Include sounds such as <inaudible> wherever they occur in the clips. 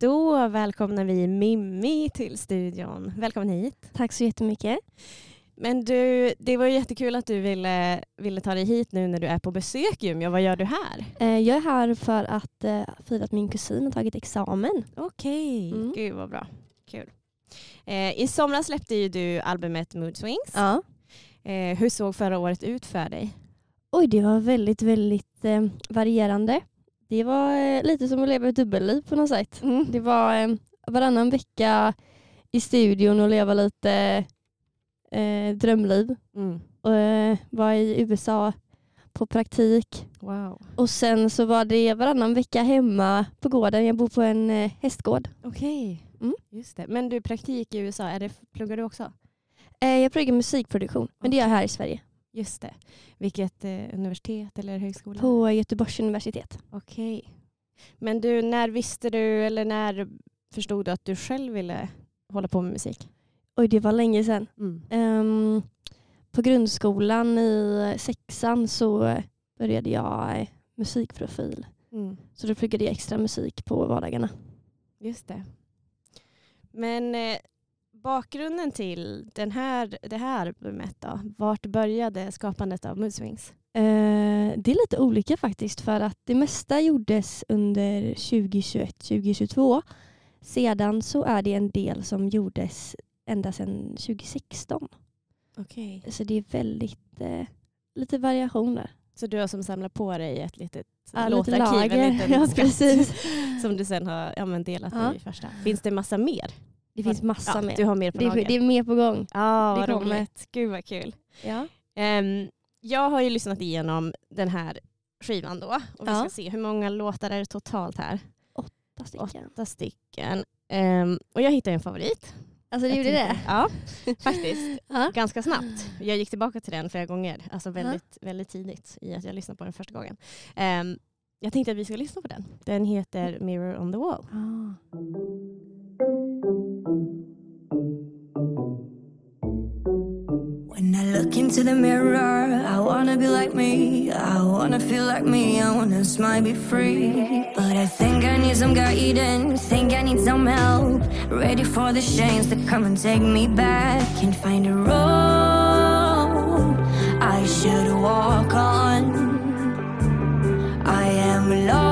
Då välkomnar vi Mimmi till studion. Välkommen hit. Tack så jättemycket. Men du, det var jättekul att du ville, ville ta dig hit nu när du är på besök Umeå. Vad gör du här? Eh, Jag är här för att eh, fira att min kusin har tagit examen. Okej, Mm. gud vad bra. Kul. Eh, I somras släppte ju du albumet Mood Swings. Ja. Hur såg förra året ut för dig? Oj, det var väldigt, väldigt varierande. Det var eh, lite som att leva ett dubbelliv på något sätt. Det var eh, varannan vecka i studion och leva lite eh, drömliv. Mm. Och, eh, var i USA på praktik. Wow. Och sen så var det varannan vecka hemma på gården. Jag bor på en eh, hästgård. Okej, Mm. just det. Men du praktik i USA, är det, pluggar du också? Eh, jag pluggar musikproduktion, men det gör jag här i Sverige. Just det. Vilket eh, universitet eller högskola? På Göteborgs universitet. Okej. Men du, när visste du eller när förstod du att du själv ville hålla på med musik? Oj, det var länge sedan. Mm. Ehm, på grundskolan i sexan så började jag eh, musikprofil. Mm. Så då pluggade jag extra musik på vardagarna. Just det. Men eh, bakgrunden till den här, det här albumet då? Vart började skapandet av Mood Swings? Eh, det är lite olika faktiskt för att det mesta gjordes under 2021-2022. Sedan så är det en del som gjordes ända sedan 2016. Okej. Så det är väldigt eh, lite variationer. Så du har som samlat på dig ett litet Ja, lite låtarkiv, lager. en liten <laughs> Ja, skatt precis. <laughs> som du sen har ja, delat Ja. i första. Finns det massa mer? Det finns massa ja, mer. Du har mer på Det är, det är mer på gång. Ja, det vad roligt. Gud vad kul. Ja. Ehm, jag har ju lyssnat igenom den här skivan då och vi Ja. ska se hur många låtar är det totalt här. Åtta stycken. Åtta stycken. Ehm, och jag hittade en favorit. Alltså du gjorde det? Ja, faktiskt. <laughs> Ja. Ganska snabbt. Jag gick tillbaka till den flera gånger. Alltså väldigt, väldigt tidigt i att jag lyssnade på den första gången. Ehm, jag tänkte att vi ska lyssna på den. Den heter Mirror on the wall. Ah. Look into the mirror, I wanna be like me. I wanna feel like me. I wanna smile, be free. But I think I need some guidance. Think I need some help. Ready for the chains to come and take me back. Can't find a road I should walk on. I am lost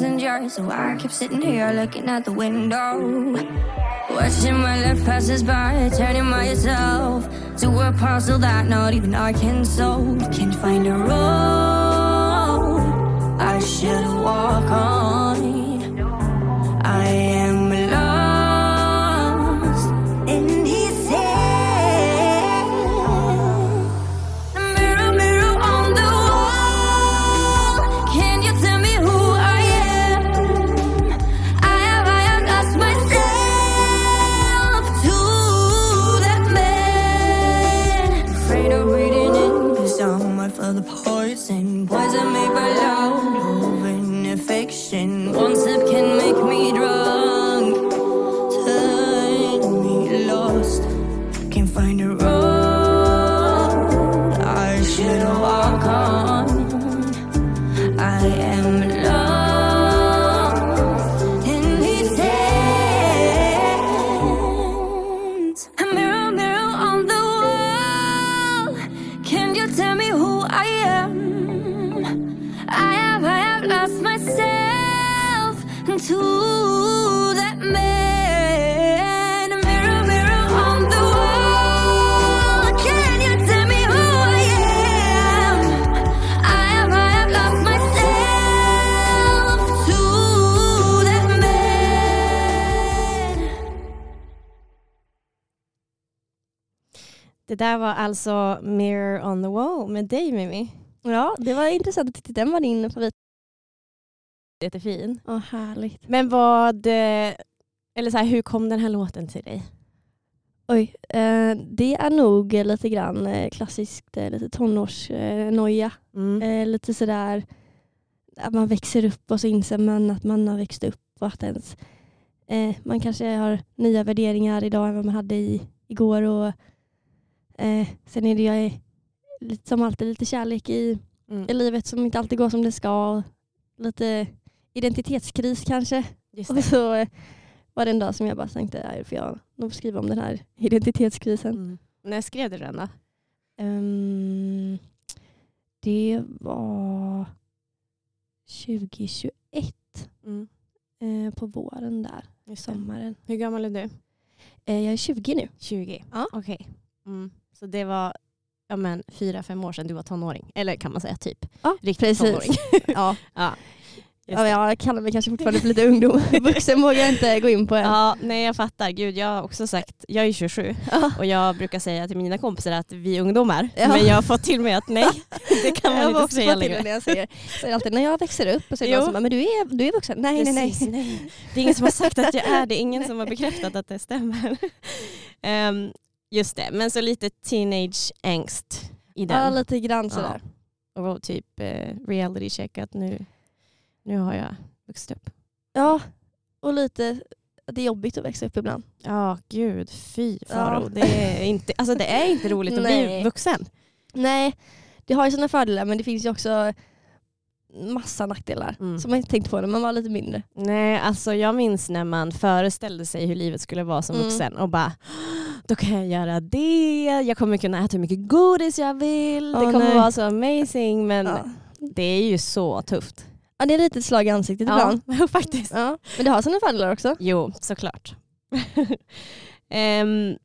many passengers, so I keep sitting here looking out the window. Watching my life passes by, turning myself to a puzzle that not even I can solve. Can't find a road I should walk on. Där var alltså Mirror on the wall med dig Mimi. Ja, det var intressant att titta. Den var din favorit. Jättefin. Åh, härligt. Men vad, eh, eller så här, hur kom den här låten till dig? Oj, eh, det är nog lite grann eh, klassiskt eh, lite tonårsnoja. Mm. Eh, lite sådär att man växer upp och så inser man att man har växt upp och att ens, man kanske har nya värderingar idag än vad man hade i, igår. Och, eh, sen är det ju eh, lite, som alltid lite kärlek i, Mm. i livet som inte alltid går som det ska. Lite identitetskris kanske. Och så eh, var det en dag som jag bara tänkte, "Nej, får jag nog skriva om den här identitetskrisen. Mm. När skrev du den då? Ehm, det var 2021 Mm. eh, på våren där, Just sommaren. Hur gammal är du? Eh, jag är 20 nu. 20? Ja. Okej. Mm. Så det var ja, men, fyra, fem år sedan du var tonåring. Eller kan man säga typ. Ja, Riktig precis. tonåring. <laughs> ja. <laughs> ja. Ja, jag kallar mig kanske fortfarande för lite ungdom. <laughs> Vuxen vågar jag inte gå in på än. Ja, nej jag fattar. Gud, jag har också sagt, jag är 27 Ja. och jag brukar säga till mina kompisar att vi är ungdomar. Ja. Men jag har fått till mig att nej, det kan man jag inte också säga till längre. när jag säger, säger alltid när jag växer upp och är Jo. någon som men du är, du är vuxen. Nej, nej, nej. Precis, nej. Det är ingen som har sagt att jag är det, ingen som har bekräftat att det stämmer. Ehm, just det, men så lite teenage angst i den. Ja, lite grann sådär. Och typ eh, reality check att nu, nu har jag vuxit upp. Ja, och lite det är jobbigt att växa upp ibland. Ja, gud, fy Faro. Ja. Det, är inte, alltså det är inte roligt att bli vuxen. Nej, det har ju sina fördelar men det finns ju också massa nackdelar Mm. som man inte tänkte på när man var lite mindre. Nej, alltså jag minns när man föreställde sig hur livet skulle vara som Mm. vuxen och bara då kan jag göra det, jag kommer kunna äta hur mycket godis jag vill, Åh, det kommer nej. vara så amazing men Ja. det är ju så tufft. ja, det är lite ett slag i ansiktet ibland. Ja, <laughs> faktiskt. Ja, men det har sina fördelar också. Jo, såklart. <laughs> Ehm,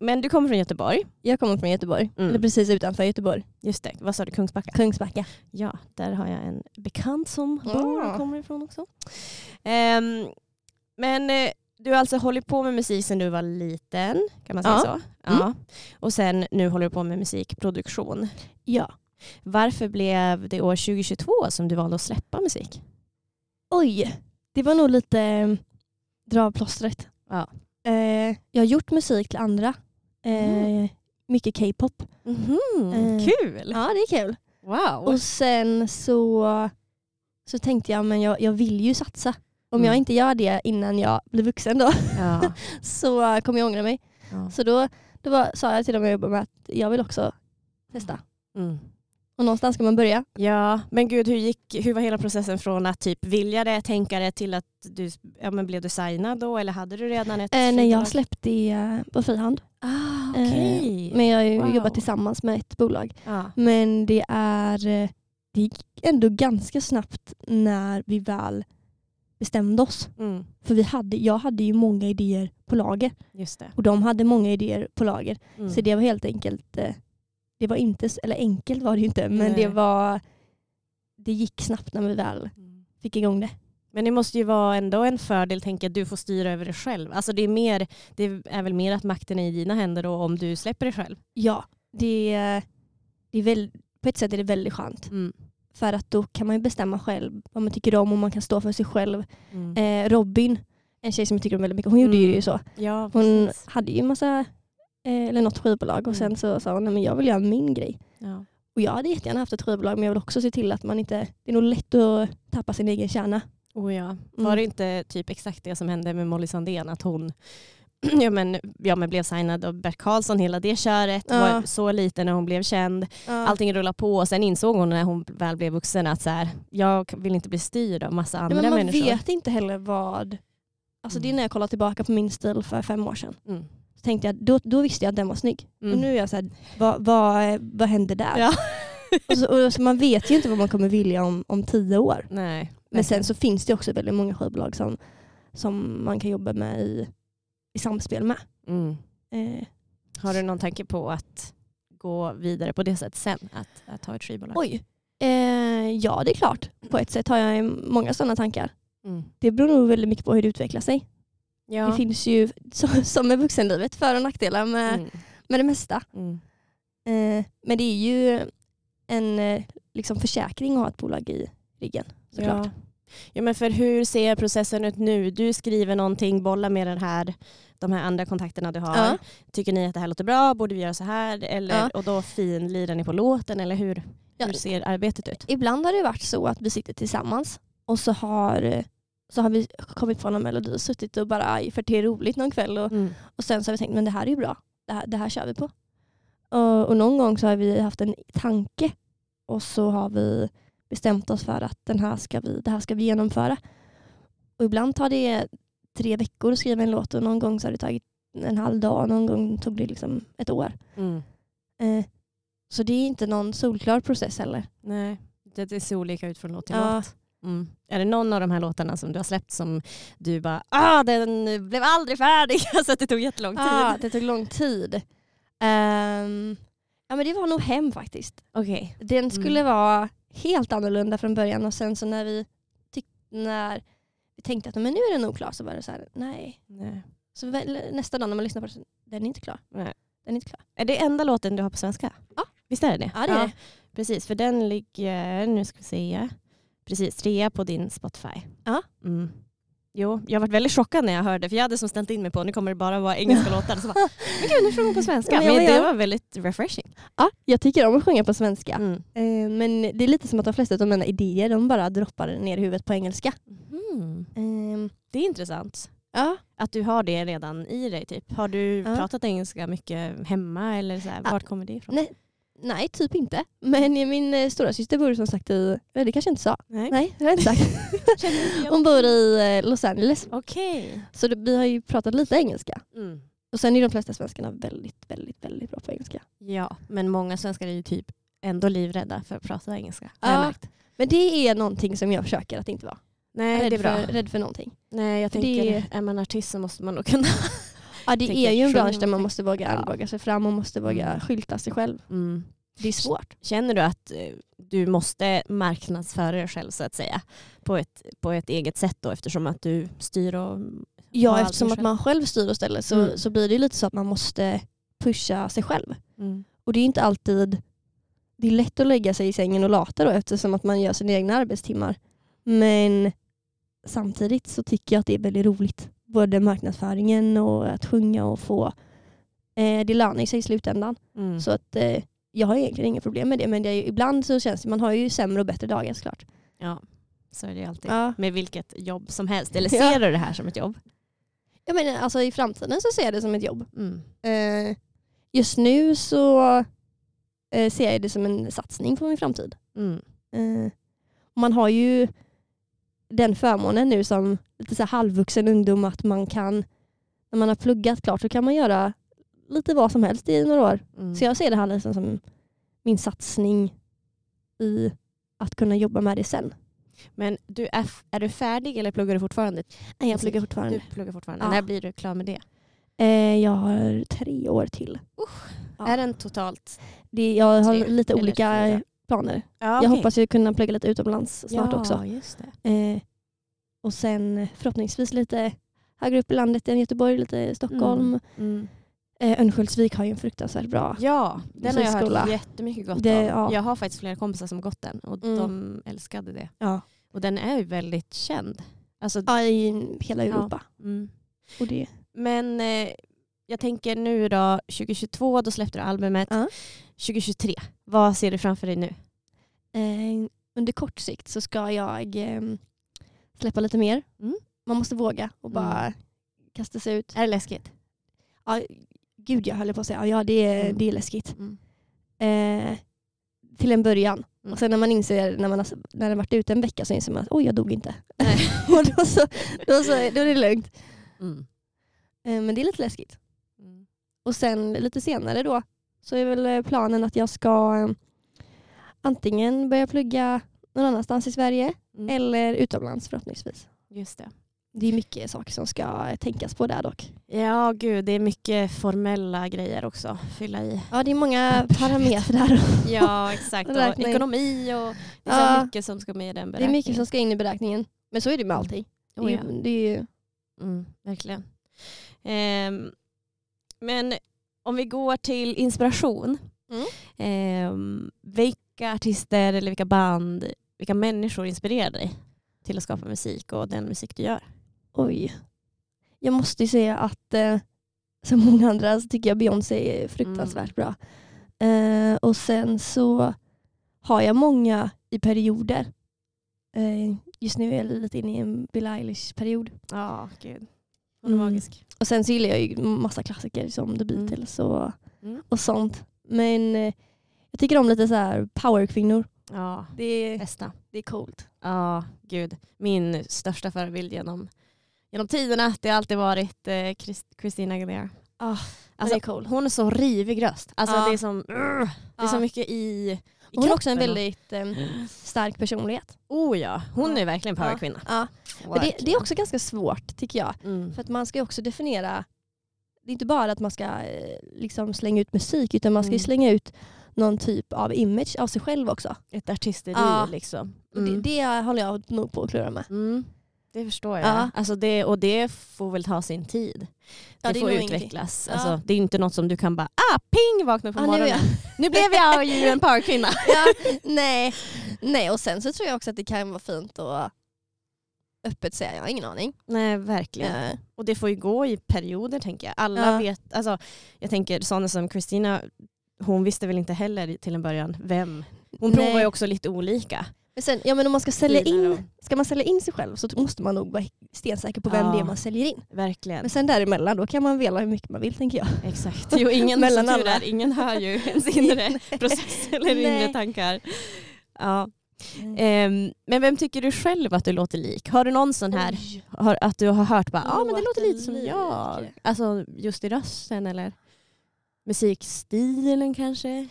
men du kommer från Göteborg. Jag kommer från Göteborg, Mm. eller precis utanför Göteborg, Just det, vad sa du? Kungsbacka? Kungsbacka. Ja, där har jag en bekant som bor och kommer ifrån också. Ehm, men eh, du har alltså hållit på med musik sedan du var liten, kan man säga Ja. så? Ja. Och sen nu håller du på med musikproduktion. Ja. Varför blev det år 2022 som du valde att släppa musik? Oj, det var nog lite eh, dra av plåstret. Ja. Eh, jag har gjort musik till andra. Mm. Mycket K-pop. Eh, Kul! Ja, det är kul. Wow! Och sen så, så tänkte jag, men jag, jag vill ju satsa. Om Mm. jag inte gör det innan jag blir vuxen då, Ja. <laughs> så kommer jag ångra mig. Ja. Så då, då var, sa jag till dem jag jobbar med att jag vill också testa. Mm. Och någonstans ska man börja. Ja, men gud hur, gick, hur var hela processen från att typ vilja det, tänka det till att du, ja, men blev du signad då eller hade du redan ett Eh, skivbolag? jag släppte eh, på frihand. Ah, okej. Eh, men jag har Wow. jobbat tillsammans med ett bolag. ja. Men det är eh, det gick ändå ganska snabbt när vi väl bestämde oss. mm, För vi hade, jag hade ju många idéer på lager just det. och de hade många idéer på lager. Mm. Så det var helt enkelt, eh, det var inte, eller enkelt var det ju inte, men Nej. det var det gick snabbt när vi väl Mm. fick igång det. Men det måste ju vara ändå en fördel, tänker jag, att du får styra över det själv. Alltså det är, mer, det är väl mer att makten är i dina händer då om du släpper det själv. Ja, det, det är väl, på ett sätt är det väldigt skönt. Mm. För att då kan man ju bestämma själv vad man tycker om och man kan stå för sig själv. Mm. Eh, Robin, en tjej som jag tycker om väldigt mycket, hon gjorde Mm. ju så. Ja, Hon hade ju en massa, eller något skivbolag och Mm. sen så sa hon nej men jag vill göra min grej. Ja. Och jag hade jättegärna haft ett skivbolag men jag vill också se till att man inte, det är nog lätt att tappa sin egen kärna. Oh ja. Mm. Var det inte typ exakt det som hände med Molly Sandén? Att hon <clears throat> ja, men, ja, men blev signad av Bert Karlsson, hela det köret. Ja. Var så liten när hon blev känd. Allting rullade på och sen insåg hon när hon väl blev vuxen att så här, jag vill inte bli styrd av massa Ja, andra men man människor. vet inte heller vad, alltså det är Mm. när jag kollar tillbaka på min stil för fem år sedan. Mm. Tänkte jag, då, då visste jag att den var snygg. Mm. Och nu är jag så här, vad, vad, vad hände där? Ja. <laughs> och så, och så man vet ju inte vad man kommer vilja om, om tio år. Nej, Men sen så finns det också väldigt många skivbolag som, som man kan jobba med i, i samspel med. Mm. Eh, Har du någon tanke på att gå vidare på det sättet sen? Att, att ha ett skivbolag? oj. Eh, ja det är klart. På ett sätt har jag många sådana tankar. Mm. Det beror nog väldigt mycket på hur det utvecklar sig. Ja. Det finns ju, så, som med vuxenlivet, för och nackdelar med, Mm. med det mesta. Mm. Eh, men det är ju en eh, liksom försäkring att ha ett bolag i ryggen. Såklart. Ja. Ja, men för hur ser processen ut nu? Du skriver någonting, bollar med den här, de här andra kontakterna du har. Ja. Tycker ni att det här låter bra? Borde vi göra så här? Eller. Och då finlirar ni på låten? Eller hur, hur ser arbetet ut? Ibland har det varit så att vi sitter tillsammans och så har, så har vi kommit på någon melodi och suttit och bara för att det är roligt någon kväll och, Mm. och sen så har vi tänkt men det här är ju bra, det här, det här kör vi på. Och, och någon gång så har vi haft en tanke och så har vi bestämt oss för att den här ska vi, det här ska vi genomföra. Och ibland tar det tre veckor att skriva en låt och någon gång så har det tagit en halv dag och någon gång tog det liksom ett år. Mm. Eh, så det är inte någon solklar process heller. Nej, det, det ser olika ut från låt till Ja. låt. Mm. Är det någon av de här låtarna som du har släppt som du bara, ah den blev aldrig färdig, <laughs> så att det tog jättelång tid? Ah, det tog lång tid. Ehm, ja men det var nog hem faktiskt. Okej. Den skulle vara helt annorlunda från början och sen så när vi, tyck, när vi tänkte att men nu är den nog klar så var det så här, nej. Nej. Så väl, nästa dag när man lyssnar på den, den är inte klar. Nej. Den är inte klar. Är det enda låten du har på svenska? Ja. Visst är det det? Ja, det är det. Precis, för den ligger, nu ska vi se, precis trea på din Spotify. Ja. Mm. Jo, jag var väldigt chockad när jag hörde, för jag hade som ställt in mig på nu kommer det bara vara engelska <laughs> låtar. Så bara, men gud, nu sjunger hon på svenska. Men det var väldigt refreshing. Ja, jag tycker om att sjunga på svenska. Mm. Eh, men det är lite som att de flesta av mina idéer de bara droppar ner i huvudet på engelska. Mm. Ehm, Det är intressant. ja. Att du har det redan i dig. Typ. Har du Ja. pratat engelska mycket hemma? Eller så här, Ja. vart kommer det ifrån? Nej, nej, typ inte. Men min eh, stora syster bor som sagt i, nej, det kanske jag inte sa. Nej. Nej, det har jag inte sagt. <laughs> Hon bor i eh, Los Angeles. Okej. Så det, vi har ju pratat lite engelska. Mm. Och sen är de flesta svenskarna väldigt, väldigt, väldigt bra på engelska. Ja, men många svenskar är ju typ ändå livrädda för att prata engelska. Ja. Men det är någonting som jag försöker att inte vara. Nej, rädd, det är bra. För, rädd för någonting. Nej, jag För tänker, det- är man artist så måste man nog kunna. <laughs> Ja, det är ju en bransch där man måste våga Ja. armbåga sig fram och måste våga Mm. skylta sig själv. Mm. Det är svårt. Känner du att eh, du måste marknadsföra dig själv så att säga på ett, på ett eget sätt då eftersom att du styr och Ja, eftersom att man själv styr och ställer så, Mm. så blir det lite så att man måste pusha sig själv. Mm. Och det är inte alltid det är lätt att lägga sig i sängen och lata då eftersom att man gör sina egna arbetstimmar. Men samtidigt så tycker jag att det är väldigt roligt. Både marknadsföringen och att sjunga och få eh, det lönar ju sig i slutändan. Mm. Så att eh, jag har egentligen inga problem med det men det är ju, ibland så känns det, man har ju sämre och bättre dagar såklart. Ja, så är det alltid. Ja. Med vilket jobb som helst. Eller Ja. ser du det här som ett jobb? Jag menar, alltså i framtiden så ser jag det som ett jobb. Mm. Eh, just nu så eh, ser jag det som en satsning på min framtid. Mm. Eh, man har ju den förmånen nu som lite så halvvuxen ungdom att man kan, när man har pluggat klart så kan man göra lite vad som helst i några år. Mm. Så jag ser det här liksom som min satsning i att kunna jobba med det sen. Men du är, är du färdig eller pluggar du fortfarande? Nej, jag pluggar fortfarande. Du pluggar fortfarande. Ja. När blir du klar med det? Eh, jag har tre år till. Ja. Är den totalt? Det, jag har Tre lite olika? Planer. Ja, Jag hoppas ju kunna plugga lite utomlands snart ja, också. Just det. Eh, och sen förhoppningsvis lite högre upp i landet än Göteborg, lite Stockholm. Mm. Eh, Örnsköldsvik har ju en fruktansvärt bra. Ja, den har jag hört jättemycket gott Det- om. ja. Jag har faktiskt flera kompisar som gått den och Mm. de älskade det. Ja. Och den är ju väldigt känd. Alltså, Ja, i hela. Europa. mm. Och det, Men eh, jag tänker nu då, 2022 då släppte du albumet. Ja. 2023, vad ser du framför dig nu? eh, under kort sikt så ska jag eh, släppa lite mer. Mm. Man måste våga och bara kasta sig ut. Är det läskigt? Ja, gud jag höll på att säga, ja det är, Mm. det är läskigt. Mm. Eh, till en början. Mm. Och sen när man inser, när man har, när har varit ute en vecka så inser man att oj jag dog inte. Nej. <laughs> och då, så, då, så, då är det lugnt. Mm. Eh, men det är lite läskigt. Mm. Och sen lite senare då så är väl eh, planen att jag ska eh, antingen börja plugga någon annanstans i Sverige Mm. eller utomlands förhoppningsvis. Just det. Det är mycket saker som ska tänkas på där dock. Ja, gud, det är mycket formella grejer också. Fylla i. Ja det är många parametrar. <laughs> Ja, exakt. Och ekonomi och det är Ja. mycket som ska med i den det är beräkningen. mycket som ska in i beräkningen. Men så är det med allting. Det Oh, är, ja. ju- det är ju, Mm, verkligen. Ehm, men om vi går till inspiration. Mm. Ehm, vilka artister eller vilka band, vilka människor inspirerar dig? till att skapa musik och den musik du gör? Oj. Jag måste ju säga att eh, som många andra så tycker jag Beyoncé är fruktansvärt bra. Eh, och sen så har jag många i perioder. Eh, just nu är jag lite inne i en Billie Eilish-period. Ja, gud. Hon är Mm. magisk. Och sen så gillar jag ju massa klassiker som The Mm. Beatles och, Mm. och sånt. Men eh, jag tycker om lite så här powerkvinnor. Ja, Det är, bästa. det är coolt. Ja, gud. Min största förebild genom, genom tiderna, det har alltid varit eh, Chris- Christina Aguilera. Ah, Alltså, det är cool. hon är så rivig röst. Alltså, Ja. det är, som, det är så mycket i Hon har också en väldigt eh, stark personlighet. Oh ja, hon Ja. är verkligen powerkvinna. Ja. Men det, det är också ganska svårt tycker jag. Mm. För att man ska också definiera, det är inte bara att man ska eh, liksom slänga ut musik utan man ska Mm. slänga ut någon typ av image av sig själv också. Ett artisteri Ja. liksom. Mm. det, det håller jag nog på att klura med. Det förstår jag. Ja. Alltså det, och det får väl ta sin tid. Ja, det, det får utvecklas. Ja. Alltså, det är inte något som du kan bara ah, ping vakna på Ja, nu är morgonen. jag- Nu, blev jag ju en powerkvinna. <laughs> ja, nej. nej, och sen så tror jag också att det kan vara fint att öppet säga, jag har ingen aning. Nej verkligen. Eh, Och det får ju gå i perioder tänker jag. Alla Ja. vet, alltså, jag tänker sådana som Christina, hon visste väl inte heller till en början vem. Hon Nej. provar ju också lite olika. Men sen, ja, men om man ska sälja in, ska man sälja in sig själv så måste man nog vara stensäker på vem Ja. det är man säljer in. Verkligen. Men sen däremellan då kan man vela hur mycket man vill tänker jag. Exakt. Jo, <laughs> ingen, Mellan alla. är, ingen hör ju <laughs> ens inre process eller inre tankar. Ja. Ehm, men vem tycker du själv att du låter lik? Har du någon sån här, har, att du har hört bara, ja men det Låter lite som jag. Alltså just i rösten eller musikstilen kanske?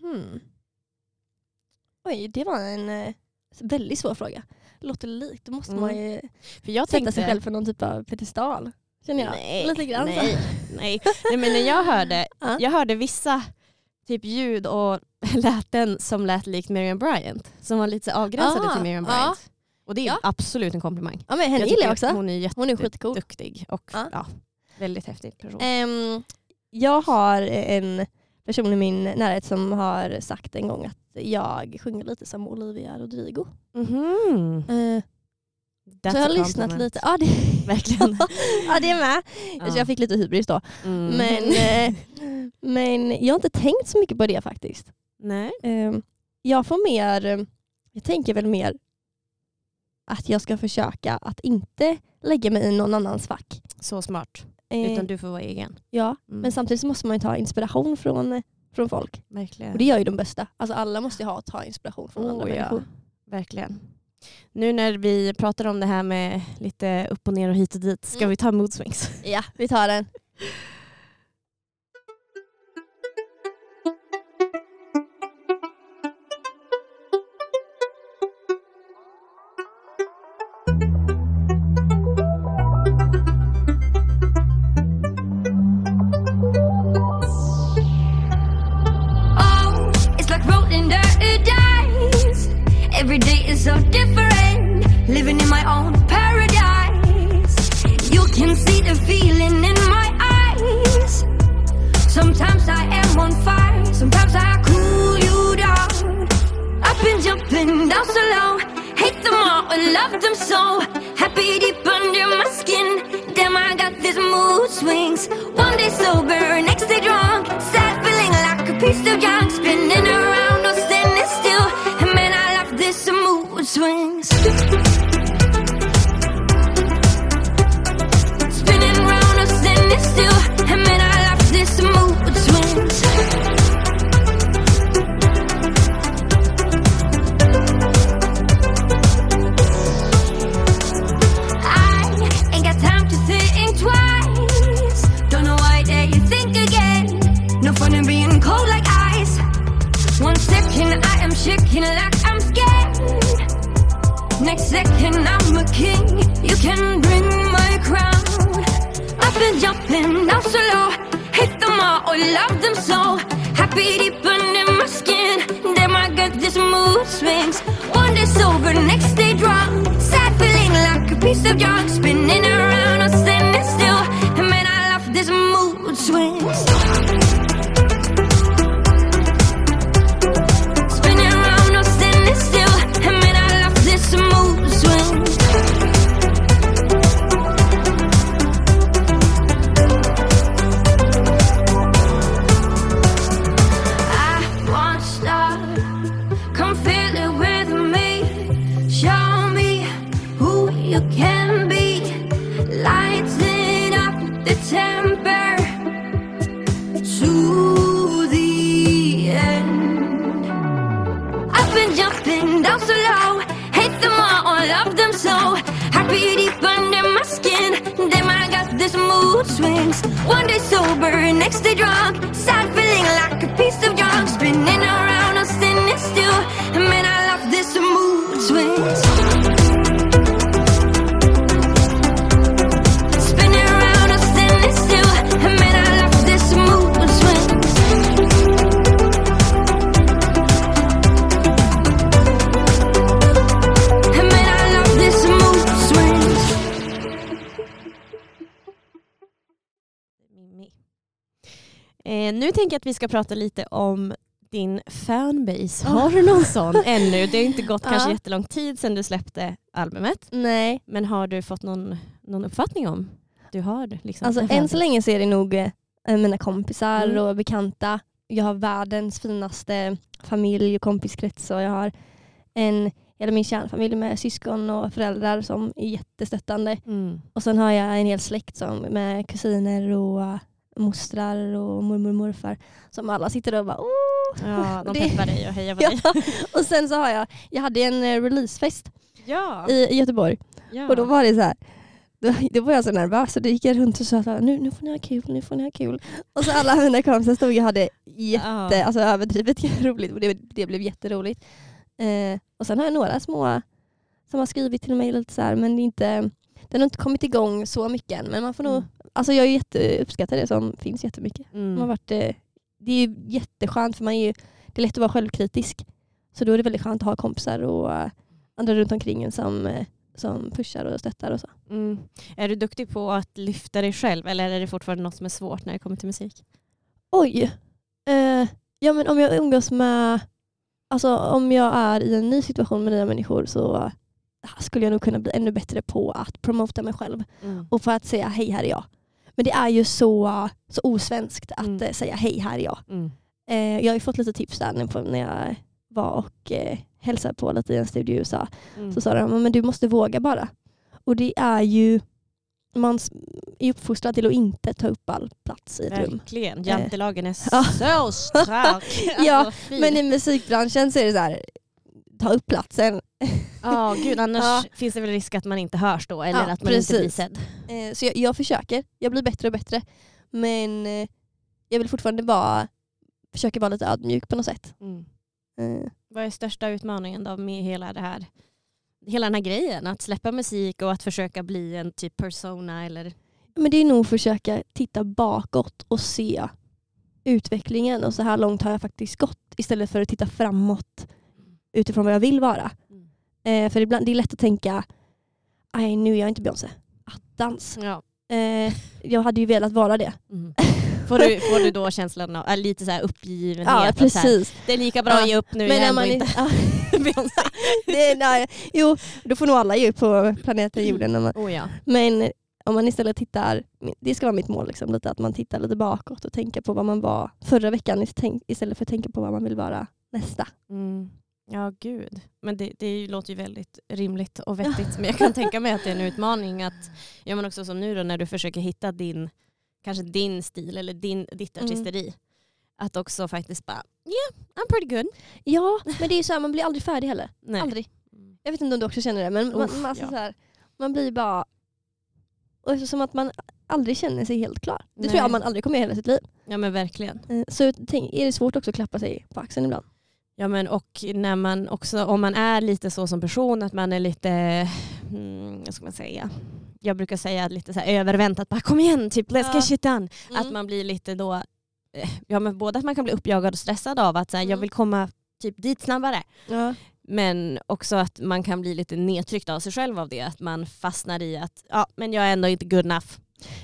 Hmm. Oj, det var en eh, väldigt svår fråga. Låter likt, då måste Mm. man ju För jag sätta tänkte, sig själv på någon typ av pedestal. Känner jag. Nej, Lite grann så. nej, nej. nej men när jag <laughs> hörde, Ja. jag hörde vissa typ ljud och <laughs> läten som lät likt Miriam Bryant. Som var lite så avgränsade Ah, till Miriam ja. Bryant. Och det är Ja. absolut en komplimang. Ja men henne gillar jag tycker också. Hon är Hon är skitcool. jätteduktig och Ja. ja. väldigt häftig person. Ehm, jag har en person i min närhet som har sagt en gång att jag sjunger lite som Olivia Rodrigo. Eh, That's så jag har lyssnat lite. Ja det, <laughs> Verkligen. <laughs> ja, det är med. Ja. Så jag fick lite hybris då. Mm. Men, <laughs> eh, men jag har inte tänkt så mycket på det faktiskt. Nej. Ehm, jag får mer, eh, jag tänker väl mer att jag ska försöka att inte lägga mig i någon annans fack. Så smart. Eh, Utan du får vara egen. ja, Mm. men samtidigt så måste man ju ta inspiration från, från folk. Verkligen. Och det gör ju de bästa. Alltså alla måste ju ha ta inspiration från andra Oh, ja. människor. Verkligen. Nu när vi pratar om det här med lite upp och ner och hit och dit, ska Mm. vi ta mood swings? Ja, vi tar den. <laughs> I like I'm scared. Next second I'm a king. You can bring my crown. I've been jumping down so low. Hate them all, or love them so. Happy deep under my skin. Damn, I got this mood swings. One day sober, next day drunk. Swings. One day sober, next day drunk. Sad feeling like a piece of junk. Spinning around, I'm standing still. Man, I love this mood swings. Nu tänker jag att vi ska prata lite om din fanbase. Har du någon sån ännu? Det har inte gått kanske Ja. jättelång tid sedan du släppte albumet. Nej, Men har du fått någon, någon uppfattning om du har liksom alltså än så länge så är det nog eh, mina kompisar Mm. och bekanta. Jag har världens finaste familj och kompiskrets och jag har en, hela min kärnfamilj med syskon och föräldrar som är jättestöttande. Mm. Och sen har jag en hel släkt som, med kusiner och mostrar och mormor och morfar som alla sitter och bara oh! Ja, de <laughs> peppar dig och hejar på <laughs> Ja. dig. <laughs> Och sen så har jag, jag hade en eh, releasefest Ja. i, i Göteborg ja. och då var det så här. Då, var jag så nervös så då gick jag runt och sa här, nu, nu får ni ha kul, nu får ni ha kul. Och så alla mina kompisar stod och hade jätte, Ja. alltså överdrivet roligt och det, det blev jätteroligt. Eh, och sen har jag några små som har skrivit till mig lite så här, men det är inte, den har inte kommit igång så mycket än. Men man får nog, Mm. Alltså jag är jätteuppskattar det som finns jättemycket. Mm. Man har varit, eh, det är ju jätteskönt för man är ju, det är lätt att vara självkritisk. Så då är det väldigt skönt att ha kompisar och eh, andra runt omkring en som, eh, som pushar och stöttar och så. Mm. Är du duktig på att lyfta dig själv eller är det fortfarande något som är svårt när det kommer till musik? Oj. Eh, ja men om jag umgås med, alltså om jag är i en ny situation med nya människor så skulle jag nog kunna bli ännu bättre på att promota mig själv Mm. och på att säga hej här är jag. Men det är ju så, så osvenskt att Mm. eh, säga hej här är jag. Mm. Eh, jag har ju fått lite tips där på, när jag var och eh, hälsade på lite i en studio i USA. Mm. Så sa de, men du måste våga bara. Och det är ju, man är uppfostrad till att inte ta upp all plats i ett rum. Verkligen. Jantelagen är så stark. <laughs> Ja, Alltså. Men i musikbranschen så är det så här, ta upp platsen. Ja, gud, annars <laughs> Ja. finns det väl risk att man inte hörs då eller Ja, att man inte blir precis. sedd. Eh, så jag, jag försöker, jag blir bättre och bättre. Men eh, jag vill fortfarande vara, försöka vara lite ödmjuk på något sätt. Mm. Eh, Vad är största utmaningen då med hela det här? Hela den här grejen, att släppa musik och att försöka bli en typ persona eller... Men det är nog att försöka titta bakåt och se utvecklingen och så här långt har jag faktiskt gått istället för att titta framåt utifrån vad jag vill vara. Mm. Eh, för ibland, det är lätt att tänka, nej nu är jag inte Beyoncé. Attans. Ja. Eh, jag hade ju velat vara det. Mm. Får, du, får du då känslan av äh, lite så här uppgivenhet? Ja så här, precis. det är lika bra Ja, att ge upp nu, Men jag ändå man inte ja, <laughs> Beyoncé. det, nej, Jo, då får nog alla ge upp på planeten jorden. Man, Oh, ja. men om man istället tittar, det ska vara mitt mål, liksom, lite, att man tittar lite bakåt och tänker på vad man var förra veckan ist- istället för att tänka på vad man vill vara nästa. Mm. Ja, gud. Men det, det låter ju väldigt rimligt och vettigt. Men jag kan tänka mig att det är en utmaning att, ja men också som nu då när du försöker hitta din, kanske din stil eller din, ditt Mm. artisteri. Att också faktiskt bara, yeah, I'm pretty good. Ja, men det är ju så här, man blir aldrig färdig heller. Nej. Aldrig. Jag vet inte om du också känner det, men man, Uff, man, alltså ja. så här, man blir bara... Och det är som att man aldrig känner sig helt klar. Det tror Nej. jag man aldrig kommer göra hela sitt liv. Ja men verkligen. Eh, Så tänk, är det svårt också att klappa sig på axeln ibland. Ja men och när man också, om man är lite så som person att man är lite, mm, vad ska man säga, jag brukar säga lite så här överväntat, bara kom igen, typ let's Ja. get shit done. Mm. Att man blir lite då, eh, ja men både att man kan bli uppjagad och stressad av att så här, jag Mm. vill komma typ dit snabbare. Ja. Men också att man kan bli lite nedtryckt av sig själv av det. Att man fastnar i att ja, men jag är ändå inte good enough.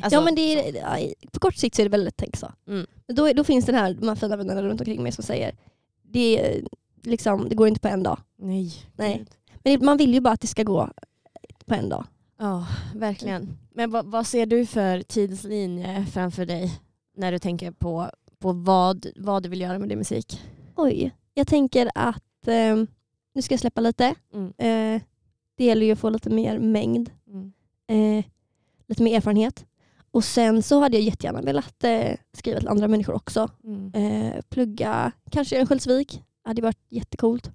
Alltså, ja men det är, på kort sikt så är det väldigt tänkt så. Mm. Då, då finns den här, de här fina vännerna runt omkring mig som säger det, liksom, det går inte på en dag. Nej. Nej. Men man vill ju bara att det ska gå på en dag. Ja, verkligen. Men vad, vad ser du för tidslinje framför dig när du tänker på, på vad, vad du vill göra med din musik? Oj, jag tänker att eh, nu ska jag släppa lite. Mm. Eh, det gäller ju att få lite mer mängd, Mm. eh, lite mer erfarenhet. Och sen så hade jag jättegärna velat eh, skriva till andra människor också. Mm. Eh, plugga kanske i Örnsköldsvik, hade varit jättecoolt.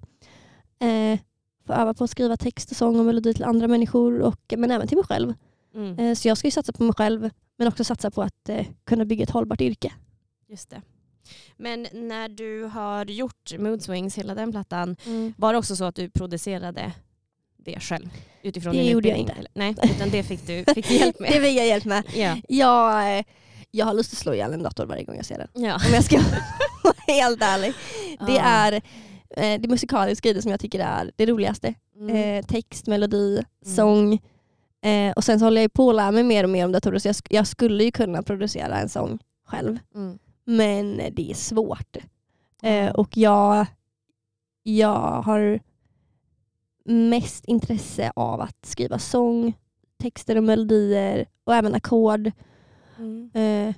Eh, få öva på att skriva text och sång och melodi till andra människor och, men även till mig själv. Mm. Eh, så jag ska ju satsa på mig själv men också satsa på att eh, kunna bygga ett hållbart yrke. Just det. Men när du har gjort Mood Swings, hela den plattan, var det också så att du producerade det själv? Utifrån Det din gjorde jag inte. Nej, utan det fick du, fick hjälp <laughs> med? Det vill jag hjälp med. ja. Jag, eh, jag har lust att slå ihjäl en dator varje gång jag ser den. Ja. Om jag ska vara <laughs> helt ärlig. Det Ja. är eh, det musikaliska i det som jag tycker är det roligaste. Mm. Eh, text, melodi, sång. Eh, och sen så håller jag på att lära mig mer och mer om datorer så jag, sk- jag skulle ju kunna producera en sång själv. Mm. Men det är svårt. Eh, och jag, jag har mest intresse av att skriva sång, texter och melodier och även ackord. Mm. Eh,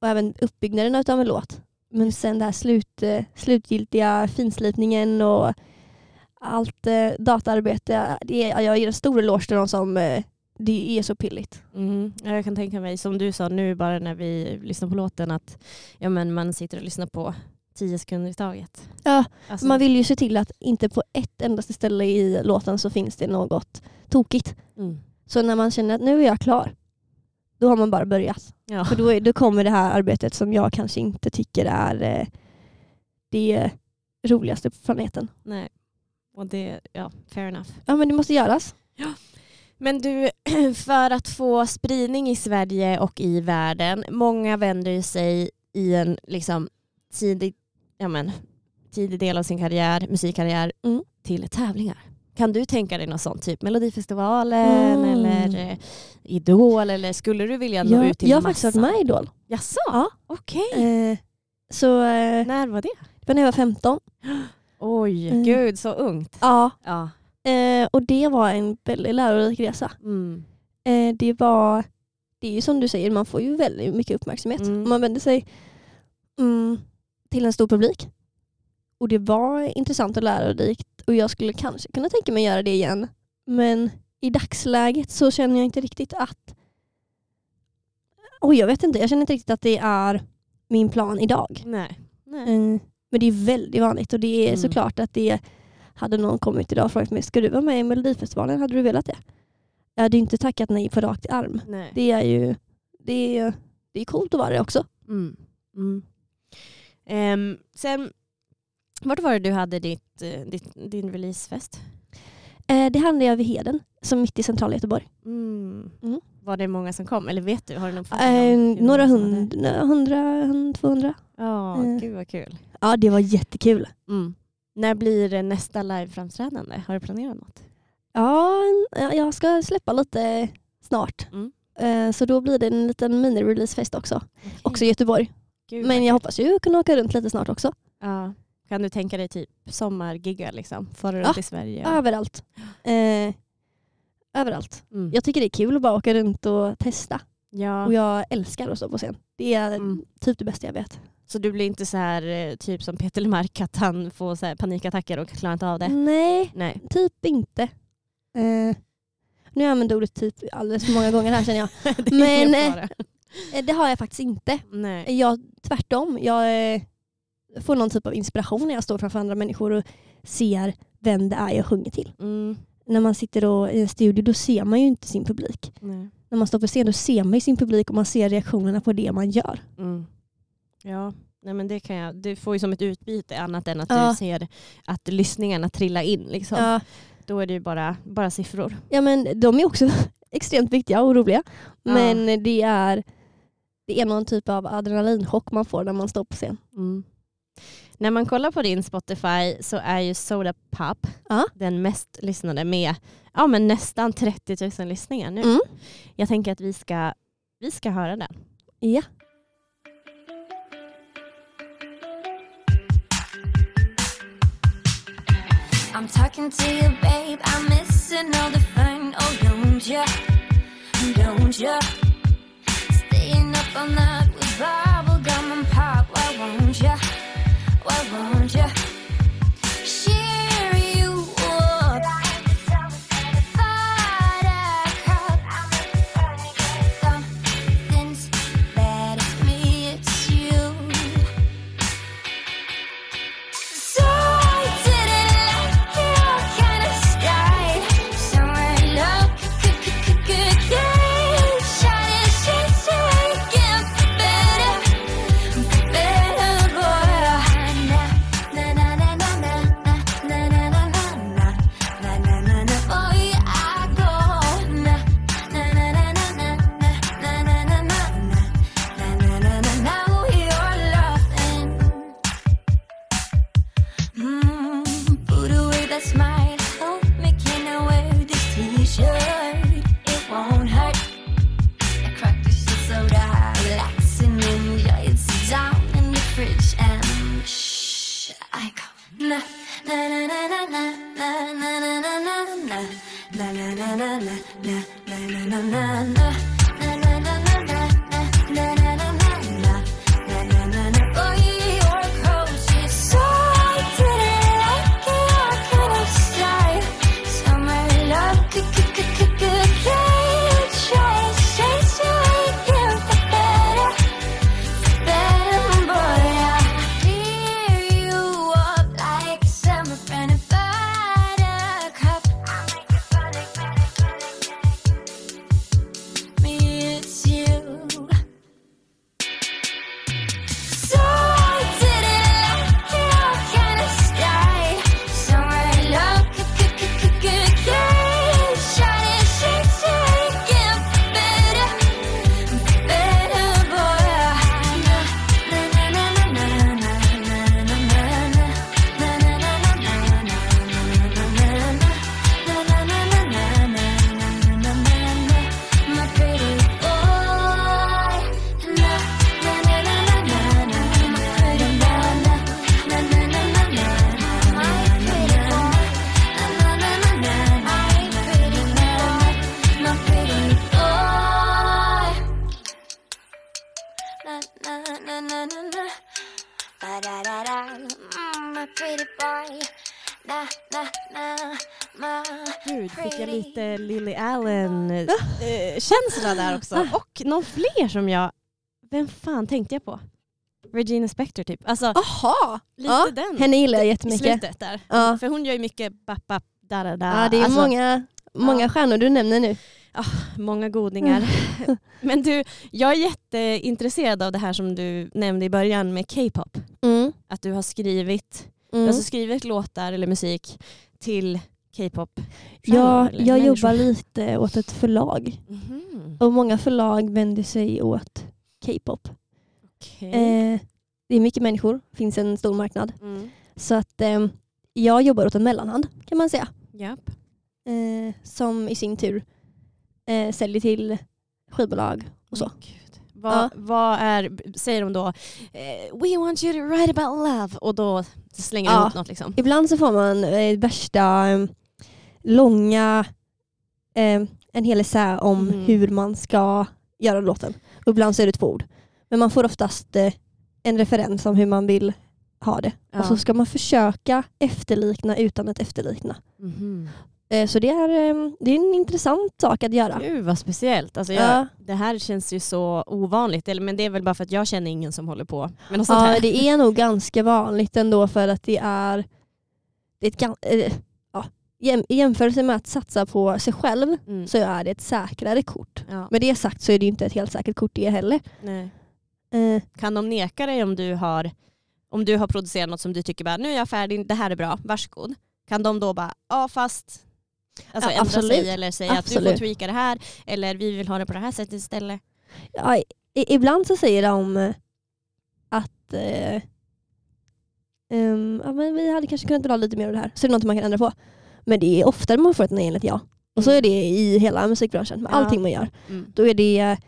och även uppbyggnaden av en låt. Men sen det här slut, eh, slutgiltiga finslipningen och allt eh, dataarbete. Det är, jag ger en stor eloge till de som eh, det är så pilligt. Mm. Ja, jag kan tänka mig, som du sa nu bara när vi lyssnade på låten, att ja, men man sitter och lyssnar på tio sekunder i taget. Ja, Alltså, Man vill ju se till att inte på ett endaste ställe i låten så finns det något tokigt. mm. Så när man känner att nu är jag klar, då har man bara börjat. ja. För då, är, då kommer det här arbetet som jag kanske inte tycker är eh, det roligaste på planeten. Nej. Och det, ja, fair enough. Ja men det måste göras. Men du, <clears throat> för att få spridning i Sverige och i världen, många vänder sig i en liksom, tidig, ja men, tidig del av sin karriär, musikkarriär Mm. till tävlingar. Kan du tänka dig något sånt, typ Melodifestivalen Mm. eller eh, Idol eller skulle du vilja nå Jag, ut till jag har faktiskt varit med i Idol. Jaså? Ja. Okej. Eh, så eh, När var det? det var när jag var 15. Oj, Mm. gud så ungt. Ja. Ja. Eh, och det var en väldigt lärorik resa. Mm. Eh, det var, det är ju som du säger, man får ju väldigt mycket uppmärksamhet. Mm. Man vänder sig mm, till en stor publik. Och det var intressant och lärorikt och jag skulle kanske kunna tänka mig göra det igen. Men i dagsläget så känner jag inte riktigt att... Oj, jag vet inte. Jag känner inte riktigt att det är min plan idag. Nej. Nej. Eh, men det är väldigt vanligt och det är Mm. såklart att det hade någon kommit idag och frågat mig, ska du vara med i Melodifestivalen? Hade du velat det? Jag hade inte tackat nej på rakt arm. Nej. Det är ju det är, det är coolt att vara det också. Mm. Ehm, sen, vart var det du hade ditt, eh, ditt, din releasefest? Eh, det handlar över Heden, som mitt i centrala Göteborg. Mm. Mm. Var det många som kom? Eller vet du? Har du någon hur några hundra, hundra, hund- 200. Ja, Eh. gud vad kul. Ja, det var jättekul. Mm. När blir det nästa liveframträdande? Har du planerat något? Ja, jag ska släppa lite snart. Mm. Eh, så då blir det en liten mini-releasefest också. Också i. Göteborg. Gud, Men jag hoppas ju kunna åka runt lite snart också. Ja. Kan du tänka dig typ sommargigga liksom? Fara runt Ja, i Sverige? Överallt. <gasps> Eh, överallt. Mm. Jag tycker det är kul att bara åka runt och testa. ja. Och jag älskar att stå på scen. Det är Mm. typ det bästa jag vet. Så du blir inte så här eh, typ som Peter Lemark att han får så panikattacker och klarar inte av det? Nej, Nej. typ inte. Eh, nu använder jag ordet typ alldeles för många gånger här känner jag. <laughs> Men, eh. Eh, det har jag faktiskt inte. Nej. Jag, tvärtom. Jag eh, får någon typ av inspiration när jag står framför andra människor och ser vem det är jag sjunger till. Mm. När man sitter då i en studio då ser man ju inte sin publik. Nej. När man står på scen då ser man ju sin publik och man ser reaktionerna på det man gör. Mm. Ja, nej men det kan jag. Du får ju som ett utbyte annat än att Ja. du ser att lyssningarna trillar in. Liksom. Ja, Då är det ju bara, bara siffror. ja men de är också <laughs> extremt viktiga och roliga. Ja. Men det är, det är någon typ av adrenalinchock man får när man står på scen. Mm. När man kollar på din Spotify så är ju Soda Pop Ja. den mest lyssnade med ja, men nästan 30 000 lyssningar nu. Mm. Jag tänker att vi ska, vi ska höra den. Ja. I'm talking to you, babe. I'm missing all the fun. Oh, don't ya? Don't ya? All night bubble gum and pop. Why won't ya? Why won't ya? Allen-känsla där också. Och någon fler som jag... Vem fan tänkte jag på? Regina Spektor typ. Alltså Aha! lite Ja, den. Henne gillar jag I jättemycket. slutet där. Ja. För hon gör ju mycket bap, bap, da, da, da. Ja, det är Alltså, många, många ja. stjärnor du nämner nu. många godingar. <laughs> Men du, jag är jätteintresserad av det här som du nämnde i början med K-pop. Mm. Att du har skrivit, Mm. alltså skrivit låtar eller musik till K-pop. Ja, jag människor. jobbar lite åt ett förlag Mhm. och många förlag vänder sig åt K-pop. Okej. Eh, det är mycket människor, finns en stor marknad. Mm. Så att eh, jag jobbar åt en mellanhand kan man säga. Japp. Eh, som i sin tur eh, säljer till skivbolag och så. Gud. Vad, Ja. vad är, säger de då, eh, we want you to write about love och då slänger de Ja. ihop något liksom? Ibland så får man eh, värsta långa, eh, en hel essä om Mhm. hur man ska göra låten. Och ibland så är det två ord. Men man får oftast eh, en referens om hur man vill ha det. Ja. Och så ska man försöka efterlikna utan att efterlikna. Eh, så det är, eh, det är en intressant sak att göra. Gud vad speciellt. Alltså jag, Ja. Det här känns ju så ovanligt, men det är väl bara för att jag känner ingen som håller på med något sånt Ja, här. det är nog ganska vanligt ändå för att det är, det är ett, gan- eh, ja, jäm- i jämförelse med att satsa på sig själv Mm. så är det ett säkrare kort. Ja. Med det sagt så är det inte ett helt säkert kort det heller. Eh, Kan de neka dig om du har om du har producerat något som du tycker bara, nu är jag färdig, det här är bra, varsågod. Kan de då bara, ja fast alltså Ja, ändra absolut. sig eller säga att du får Absolut. tweaka det här eller vi vill ha det på det här sättet istället. ja, i, ibland så säger de att eh, ehm, ja, men vi hade kanske kunnat dra lite mer av det här. Så är det något man kan ändra på. Men det är oftare man får ett nej än ett ja. Och så Mm. är det i hela musikbranschen med allting man gör. Mm. Då är det eh,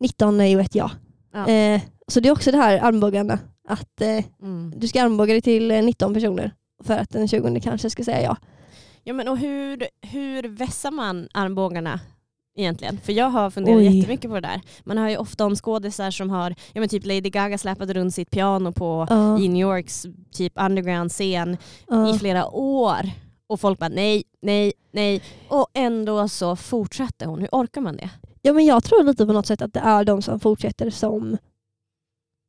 19 nej och ett ja. Ja. Eh, så det är också det här armbågarna. Att eh, Mm. du ska armbåga dig till eh, 19 personer för att den 20 kanske ska säga ja. Ja, men och hur, hur vässar man armbågarna egentligen? För jag har funderat Oj. jättemycket på det där. Man hör ju ofta om skådisar som har, ja men typ Lady Gaga släpade runt sitt piano på Ja, i New Yorks typ underground-scen ja. i flera år. Och folk bara nej, nej, nej. Och ändå så fortsatte hon. Hur orkar man det? ja men jag tror lite på något sätt att det är de som fortsätter som,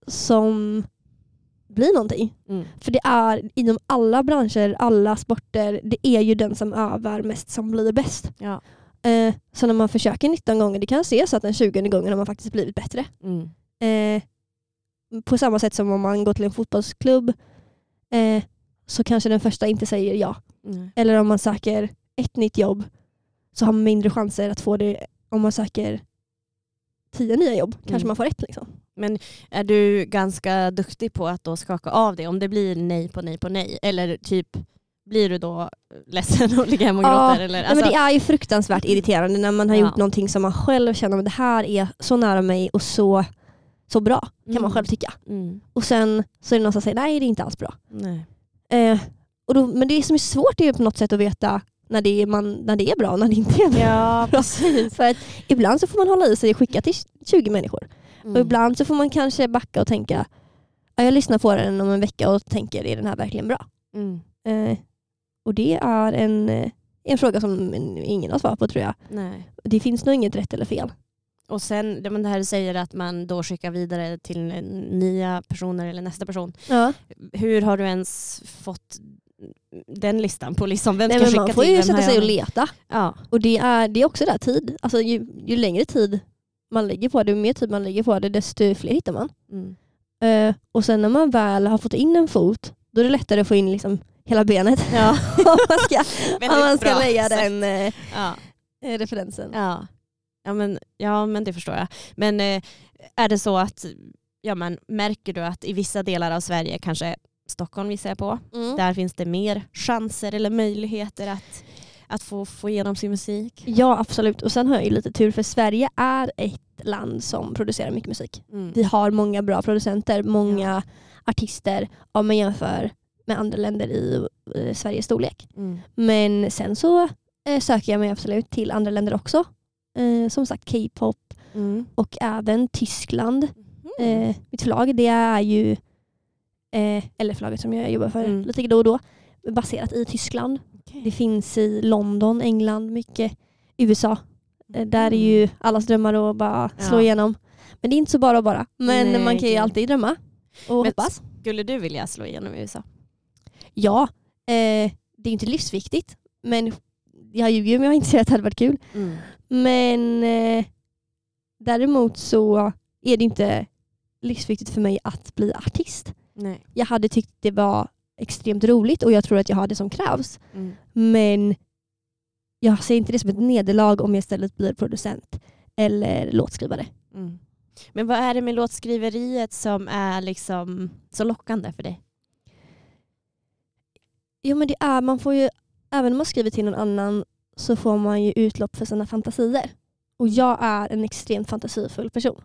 som blir någonting. Mm. För det är inom alla branscher, alla sporter, det är ju den som övar mest som blir bäst. Ja. Eh, så när man försöker 19 gånger, det kan se så att den 20 gången har man faktiskt blivit bättre. Mm. Eh, på samma sätt som om man går till en fotbollsklubb eh, så kanske den första inte säger ja. Mm. Eller om man söker ett nytt jobb så har man mindre chanser att få det om man söker tio nya jobb. Kanske Mm. man får ett. Liksom. Är du ganska duktig på att då skaka av det om det blir nej på nej på nej? Eller typ blir du då ledsen och ligger hemma och Ja, gråter? Eller? Nej, men Alltså, det är ju fruktansvärt irriterande när man har Ja. gjort någonting som man själv känner att det här är så nära mig och så, så bra kan man Mm. själv tycka. mm, Och sen så är det någon som säger nej det är inte alls bra. nej. Eh, och då, men det som är svårt är ju på något sätt att veta när det är, man, när det är bra och när det inte är bra. Ja, <laughs> precis. För att ibland så får man hålla i sig och skicka till 20 människor. Mm. Och ibland så får man kanske backa och tänka ja, jag lyssnar på den om en vecka och tänker är den här verkligen bra? Mm. Eh, och det är en, eh, en fråga som ingen har svar på tror jag. Nej. Det finns nog inget rätt eller fel. Och sen det men det här du säger att man då skickar vidare till nya personer eller nästa person. Ja. Hur har du ens fått den listan på liksom, vem Nej, ska skicka man får till? ju sätta sig och leta. Ja. Och det är, det är också där tid. Alltså, ju, ju längre tid man lägger på det, ju mer tid man lägger på det, desto fler hittar man. Mm. Eh, och sen när man väl har fått in en fot, då är det lättare att få in liksom hela benet. Ja. <laughs> om man ska, <laughs> om man ska lägga sagt. den eh, Ja. eh, referensen. Ja. Ja, men, ja men det förstår jag. Men eh, är det så att, ja, men, märker du att i vissa delar av Sverige, kanske Stockholm gissar jag på, Mm. där finns det mer chanser eller möjligheter att, att få, få igenom sin musik? Ja absolut. Och sen har jag ju lite tur för Sverige är ett land som producerar mycket musik. Mm. Vi har många bra producenter, många artister om man jämför med andra länder i eh, Sveriges storlek. Mm. Men sen så eh, söker jag mig absolut till andra länder också. Eh, som sagt K-pop Mm. och även Tyskland. Mm. Eh, mitt förlag det är ju, eh, eller förlaget som jag jobbar för Mm. lite då och då, baserat i Tyskland. Okej. Det finns i London, England, mycket USA. Eh, Där är ju allas drömmar att bara slå Ja. igenom. Men det är inte så bara och bara. Men Nej, man kan ju alltid drömma och Men hoppas. Skulle du vilja slå igenom i USA? Ja, eh, det är inte livsviktigt. Men jag ljuger om jag inte säger att det hade varit kul. Mm. Men eh, däremot så är det inte livsviktigt för mig att bli artist. Nej. Jag hade tyckt det var extremt roligt och jag tror att jag har det som krävs. Mm. Men jag ser inte det som ett nederlag om jag istället blir producent eller låtskrivare. Mm. Men vad är det med låtskriveriet som är liksom så lockande för dig? Jo men det är, man får ju, även om man skriver till någon annan så får man ju utlopp för sina fantasier. Och jag är en extremt fantasifull person.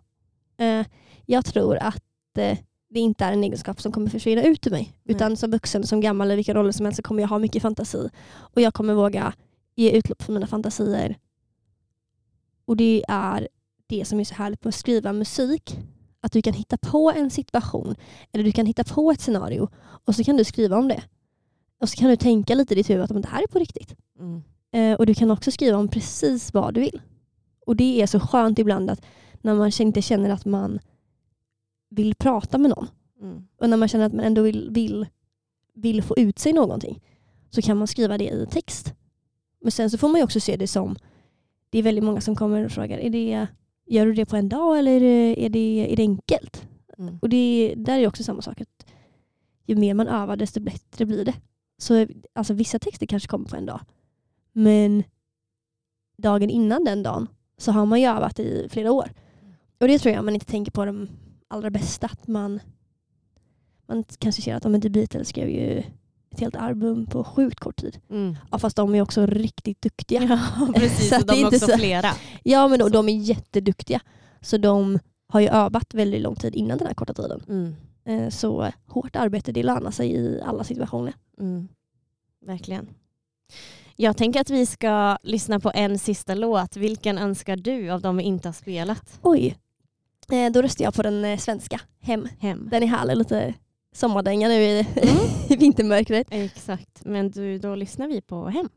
Eh, jag tror att eh, det inte är en egenskap som kommer försvinna ut ur mig. Nej. Utan som vuxen, som gammal, i vilka roller som helst så kommer jag ha mycket fantasi. Och jag kommer våga ge utlopp för mina fantasier. Och det är det som är så härligt med att skriva musik. Att du kan hitta på en situation eller du kan hitta på ett scenario och så kan du skriva om det. Och så kan du tänka lite i ditt huvud att "Men det här är på riktigt. Mm. Eh, och du kan också skriva om precis vad du vill. Och det är så skönt ibland att när man inte känner att man vill prata med någon Mm. och när man känner att man ändå vill, vill, vill få ut sig någonting så kan man skriva det i text. Men sen så får man ju också se det som, det är väldigt många som kommer och frågar, är det, gör du det på en dag eller är det, är det, är det enkelt? Mm. Och det, där är också samma sak. Att ju mer man övar desto bättre blir det. Så alltså, vissa texter kanske kommer på en dag. Men dagen innan den dagen så har man ju övat i flera år. Och det tror jag man inte tänker på allra bästa. Att man, man kanske ser att The Beatles skrev ju ett helt album på sjukt kort tid. Mm. Ja, fast de är också riktigt duktiga. Ja, <laughs> precis. Så de är också så- flera. Ja men då, de är jätteduktiga. Så de har ju övat väldigt lång tid innan den här korta tiden. Mm. Eh, Så hårt arbete det lönar sig i alla situationer. Mm. Verkligen. Jag tänker att vi ska lyssna på en sista låt. Vilken önskar du av de vi inte har spelat? Oj. Eh, Då röstar jag på den eh, svenska, Hem. Hem. Den är härlig, lite sommardänga nu i, <laughs> i vintermörkret. Exakt, men du, då lyssnar vi på Hem.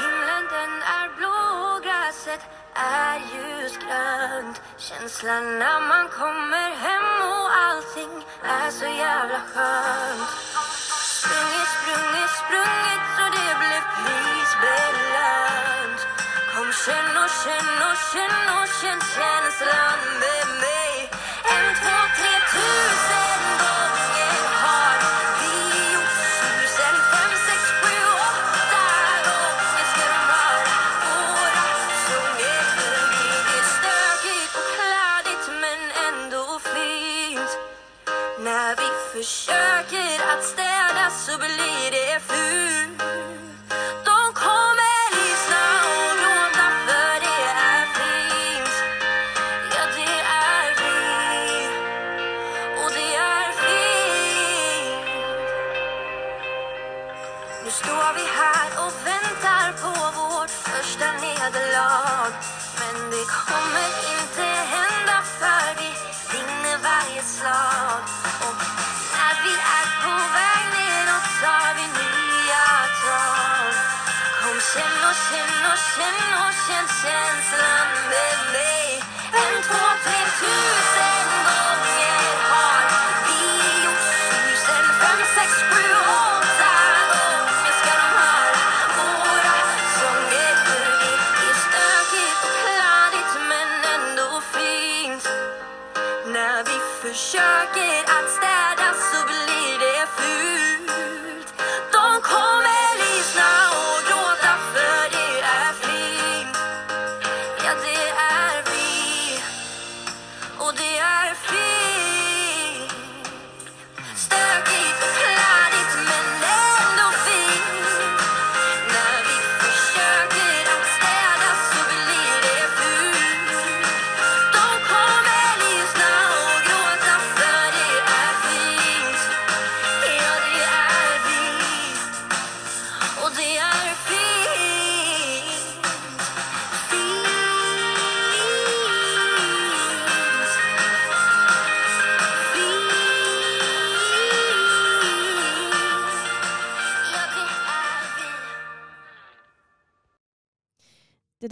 Himlen den är blå, gräset är ljusgrönt Känslan när man kommer hem allting är så jävla skönt. Sprungit, sprungit, sprungit så det blev prisbelönt. Kom känn och känn och känn och känn känslan med mig. En, två, tre tusen color.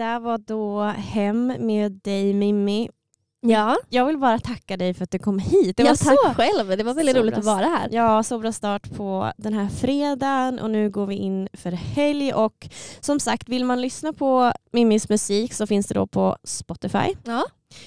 Där var då Hem med dig Mimmi. Ja, Jag vill bara tacka dig för att du kom hit. Det ja var tack så själv. Det var väldigt roligt att vara här. Ja, så bra start på den här fredagen och nu går vi in för helg och som sagt vill man lyssna på Mimmis musik så finns det då på Spotify. Ja.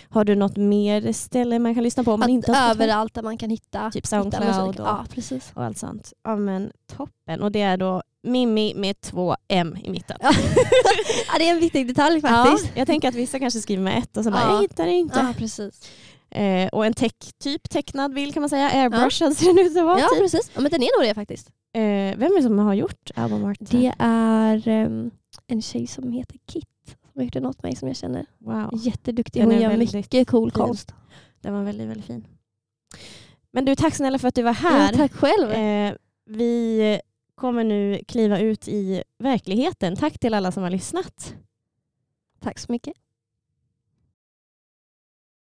Har du något mer ställe man kan lyssna på om man Att inte har överallt där man kan hitta, Typ hitta Soundcloud musik. och- Ja, precis. och allt sånt. Ja men toppen. Och det är då Mimmi med två M i mitten. Ja. <laughs> ja, det är en viktig detalj faktiskt. jag tänker att vissa kanske skriver med ett och så bara Ja. jag hittar det inte. Ja, precis. Eh, och en tech, typ tecknad bild kan man säga. Airbrushad ser den ut att vara. Ja, typ. precis. Ja, men den är nog det faktiskt. eh, vem är det som har gjort albumarten? Det är ehm, en tjej som heter Kit som har gjort en åt mig som jag känner. Wow. Jätteduktig. Den Hon gör mycket cool fin. konst. Den var väldigt, väldigt fin. Men du, tack snälla för att du var här. Ja, tack själv. Eh, vi kommer nu kliva ut i verkligheten. Tack till alla som har lyssnat. Tack så mycket.